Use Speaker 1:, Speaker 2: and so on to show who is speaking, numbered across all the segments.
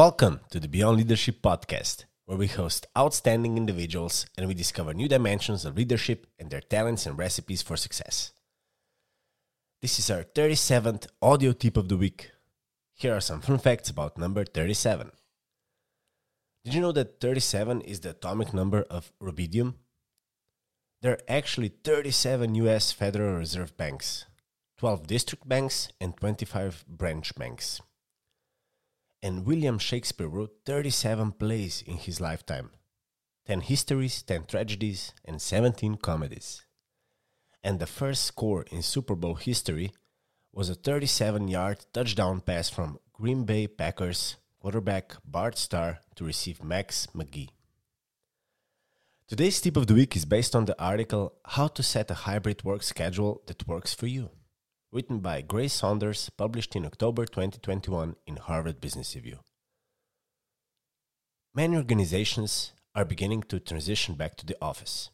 Speaker 1: Welcome to the Beyond Leadership podcast, where we host outstanding individuals and we discover new dimensions of leadership and their talents and recipes for success. This is our 37th audio tip of the week. Here are some fun facts about number 37. Did you know that 37 is the atomic number of rubidium? There are actually 37 US Federal Reserve banks, 12 district banks, and 25 branch banks and William Shakespeare wrote 37 plays in his lifetime 10 histories, 10 tragedies, and 17 comedies. And the first score in Super Bowl history was a 37 yard touchdown pass from Green Bay Packers quarterback Bart Starr to receive Max McGee. Today's tip of the week is based on the article How to Set a Hybrid Work Schedule That Works for You written by Grace Saunders, published in October 2021 in Harvard Business Review. Many organizations are beginning to transition back to the office,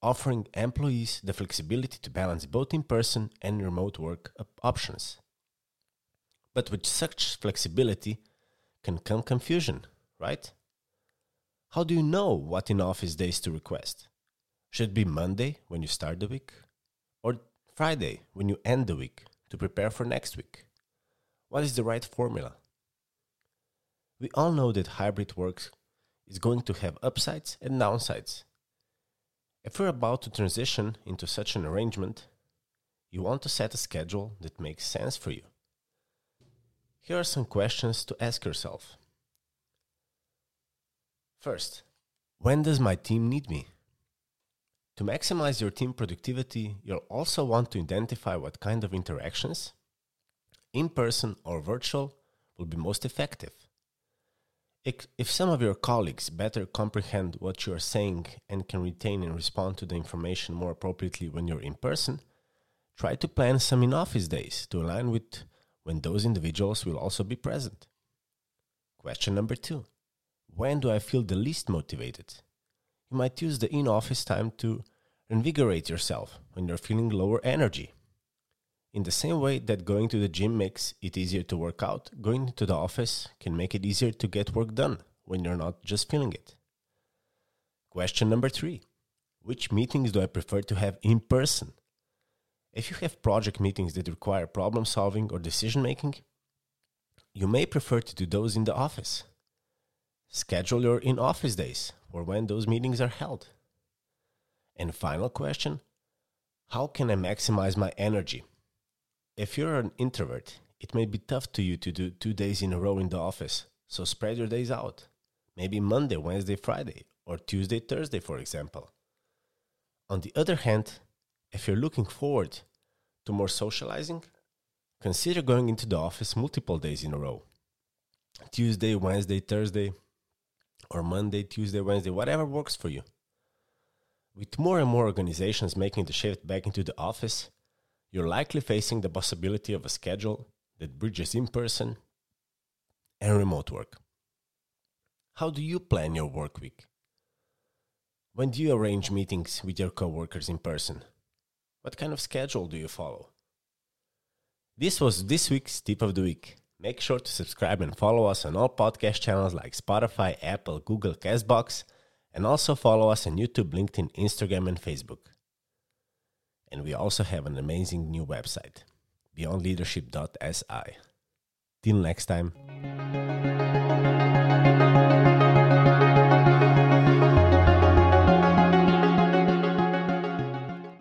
Speaker 1: offering employees the flexibility to balance both in person and remote work op- options. But with such flexibility can come confusion, right? How do you know what in office days to request? Should it be Monday when you start the week? Friday, when you end the week, to prepare for next week? What is the right formula? We all know that hybrid work is going to have upsides and downsides. If you're about to transition into such an arrangement, you want to set a schedule that makes sense for you. Here are some questions to ask yourself. First, when does my team need me? To maximize your team productivity, you'll also want to identify what kind of interactions, in person or virtual, will be most effective. If some of your colleagues better comprehend what you are saying and can retain and respond to the information more appropriately when you're in person, try to plan some in office days to align with when those individuals will also be present. Question number two When do I feel the least motivated? You might use the in office time to invigorate yourself when you're feeling lower energy. In the same way that going to the gym makes it easier to work out, going to the office can make it easier to get work done when you're not just feeling it. Question number three Which meetings do I prefer to have in person? If you have project meetings that require problem solving or decision making, you may prefer to do those in the office. Schedule your in office days or when those meetings are held. And final question How can I maximize my energy? If you're an introvert, it may be tough to you to do two days in a row in the office, so spread your days out. Maybe Monday, Wednesday, Friday, or Tuesday, Thursday, for example. On the other hand, if you're looking forward to more socializing, consider going into the office multiple days in a row Tuesday, Wednesday, Thursday, or Monday, Tuesday, Wednesday, whatever works for you. With more and more organizations making the shift back into the office, you're likely facing the possibility of a schedule that bridges in person and remote work. How do you plan your work week? When do you arrange meetings with your coworkers in person? What kind of schedule do you follow? This was this week's tip of the week. Make sure to subscribe and follow us on all podcast channels like Spotify, Apple, Google, Castbox, and also follow us on YouTube, LinkedIn, Instagram, and Facebook. And we also have an amazing new website, beyondleadership.si. Till next time.